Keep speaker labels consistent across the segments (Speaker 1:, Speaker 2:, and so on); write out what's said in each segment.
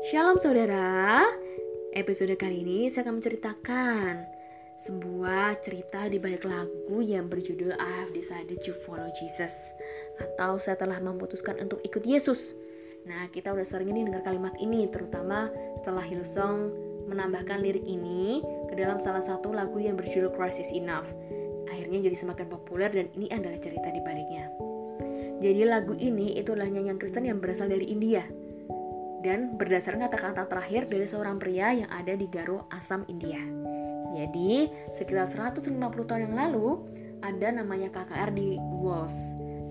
Speaker 1: Shalom saudara. Episode kali ini saya akan menceritakan sebuah cerita di balik lagu yang berjudul I Have Decided to Follow Jesus atau saya telah memutuskan untuk ikut Yesus. Nah, kita udah sering ini dengar kalimat ini terutama setelah Hillsong menambahkan lirik ini ke dalam salah satu lagu yang berjudul Crisis Enough. Akhirnya jadi semakin populer dan ini adalah cerita di baliknya. Jadi lagu ini itu adalah nyanyian Kristen yang berasal dari India dan berdasarkan kata-kata terakhir dari seorang pria yang ada di Garo, Assam, India. Jadi, sekitar 150 tahun yang lalu, ada namanya KKR di Wales.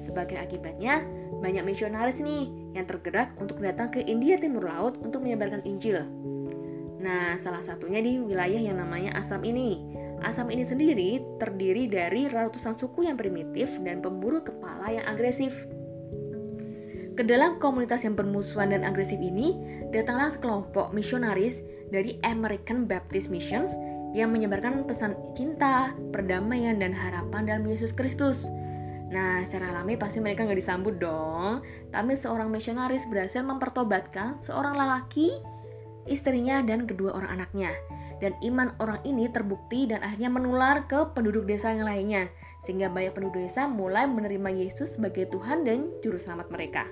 Speaker 1: Sebagai akibatnya, banyak misionaris nih yang tergerak untuk datang ke India Timur Laut untuk menyebarkan Injil. Nah, salah satunya di wilayah yang namanya Assam ini. Assam ini sendiri terdiri dari ratusan suku yang primitif dan pemburu kepala yang agresif. Ke dalam komunitas yang bermusuhan dan agresif ini, datanglah sekelompok misionaris dari American Baptist Missions yang menyebarkan pesan cinta, perdamaian, dan harapan dalam Yesus Kristus. Nah, secara alami pasti mereka nggak disambut dong. Tapi seorang misionaris berhasil mempertobatkan seorang lelaki, istrinya, dan kedua orang anaknya. Dan iman orang ini terbukti dan akhirnya menular ke penduduk desa yang lainnya. Sehingga banyak penduduk desa mulai menerima Yesus sebagai Tuhan dan Juru Selamat mereka.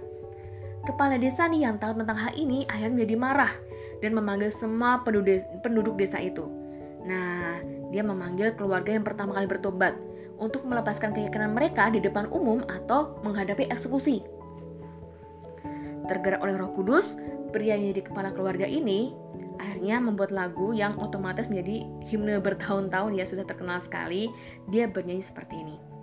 Speaker 1: Kepala desa nih yang tahu tentang hal ini akhirnya menjadi marah dan memanggil semua penduduk desa itu. Nah, dia memanggil keluarga yang pertama kali bertobat untuk melepaskan keyakinan mereka di depan umum atau menghadapi eksekusi. Tergerak oleh Roh Kudus, pria yang jadi kepala keluarga ini akhirnya membuat lagu yang otomatis menjadi himne bertahun-tahun ya sudah terkenal sekali. Dia bernyanyi seperti ini.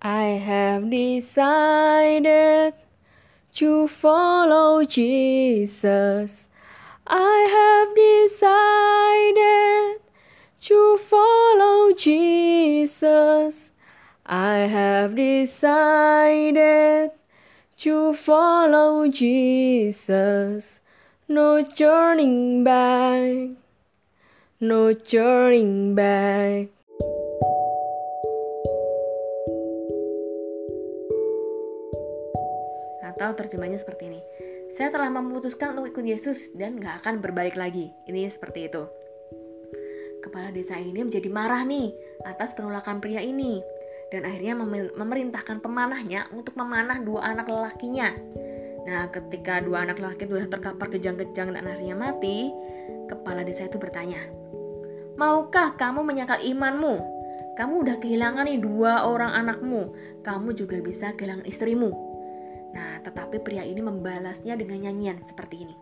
Speaker 1: I have decided to follow Jesus. I have decided to follow Jesus. I have decided to follow Jesus. No turning back. No turning back. Atau terjemahnya seperti ini. Saya telah memutuskan untuk ikut Yesus dan gak akan berbalik lagi. Ini seperti itu. Kepala desa ini menjadi marah nih atas penolakan pria ini. Dan akhirnya memerintahkan pemanahnya untuk memanah dua anak lelakinya. Nah, ketika dua anak lelaki sudah terkapar kejang-kejang dan akhirnya mati, kepala desa itu bertanya, Maukah kamu menyangkal imanmu? Kamu udah kehilangan nih dua orang anakmu. Kamu juga bisa kehilangan istrimu. Tetapi pria ini membalasnya dengan nyanyian seperti ini.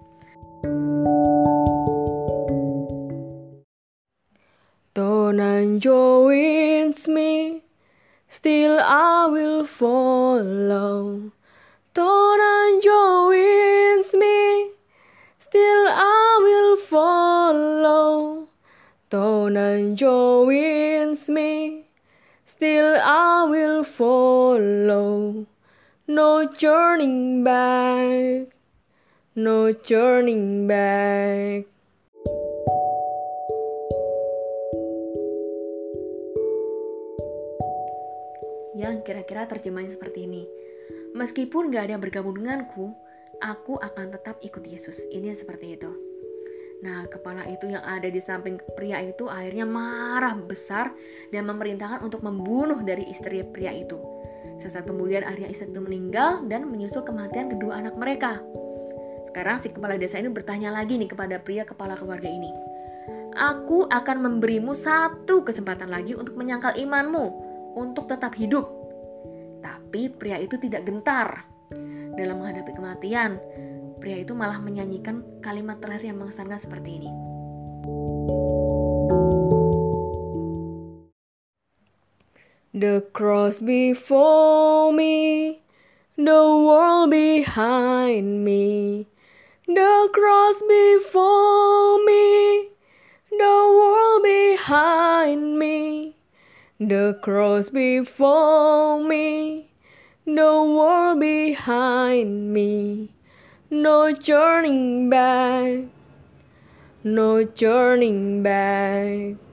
Speaker 1: Don't joins me, still I will follow. Don't joins me, still I will follow. Don't joins me, still I will follow. No turning back, no turning back. Yang kira-kira terjemahnya seperti ini. Meskipun gak ada yang bergabung denganku, aku akan tetap ikut Yesus. Ini seperti itu. Nah, kepala itu yang ada di samping pria itu akhirnya marah besar dan memerintahkan untuk membunuh dari istri pria itu. Sesaat kemudian akhirnya istri itu meninggal dan menyusul kematian kedua anak mereka. Sekarang si kepala desa ini bertanya lagi nih kepada pria kepala keluarga ini. Aku akan memberimu satu kesempatan lagi untuk menyangkal imanmu, untuk tetap hidup. Tapi pria itu tidak gentar. Dalam menghadapi kematian, pria itu malah menyanyikan kalimat terakhir yang mengesankan seperti ini. The cross before me, the world behind me. The cross before me, the world behind me. The cross before me, the world behind me. No turning back, no turning back.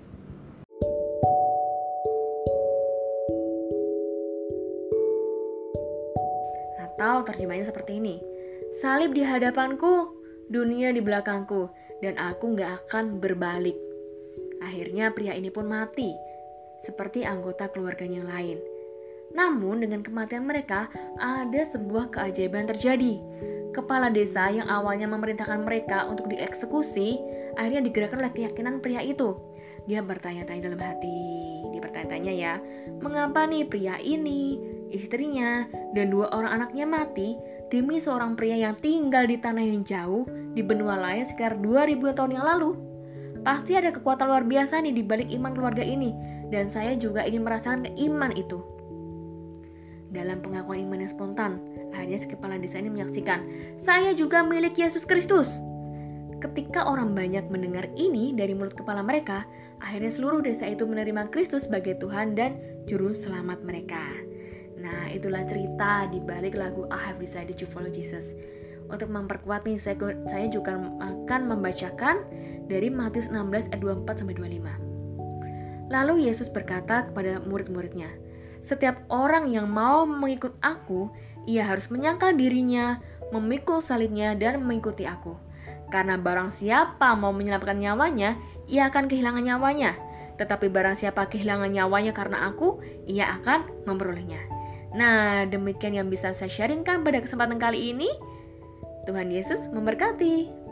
Speaker 1: Atau terjemahnya seperti ini. Salib di hadapanku, dunia di belakangku, dan aku gak akan berbalik. Akhirnya pria ini pun mati, seperti anggota keluarganya yang lain. Namun dengan kematian mereka, ada sebuah keajaiban terjadi. Kepala desa yang awalnya memerintahkan mereka untuk dieksekusi, akhirnya digerakkan oleh keyakinan pria itu. Dia bertanya-tanya dalam hati, dia bertanya-tanya ya, mengapa nih pria ini, istrinya, dan dua orang anaknya mati demi seorang pria yang tinggal di tanah yang jauh di benua lain sekitar 2000 tahun yang lalu? Pasti ada kekuatan luar biasa nih di balik iman keluarga ini, dan saya juga ingin merasakan keiman itu. Dalam pengakuan iman yang spontan, akhirnya si kepala desa ini menyaksikan, saya juga milik Yesus Kristus. Ketika orang banyak mendengar ini dari mulut kepala mereka, akhirnya seluruh desa itu menerima Kristus sebagai Tuhan dan Juru Selamat mereka. Nah, itulah cerita di balik lagu I Have Decided to Follow Jesus. Untuk memperkuat nih, saya, saya juga akan membacakan dari Matius 16 ayat 24 sampai 25. Lalu Yesus berkata kepada murid-muridnya, setiap orang yang mau mengikut aku, ia harus menyangkal dirinya, memikul salibnya, dan mengikuti aku. Karena barang siapa mau menyelamatkan nyawanya, ia akan kehilangan nyawanya. Tetapi barang siapa kehilangan nyawanya karena aku, ia akan memperolehnya. Nah, demikian yang bisa saya sharingkan pada kesempatan kali ini. Tuhan Yesus memberkati.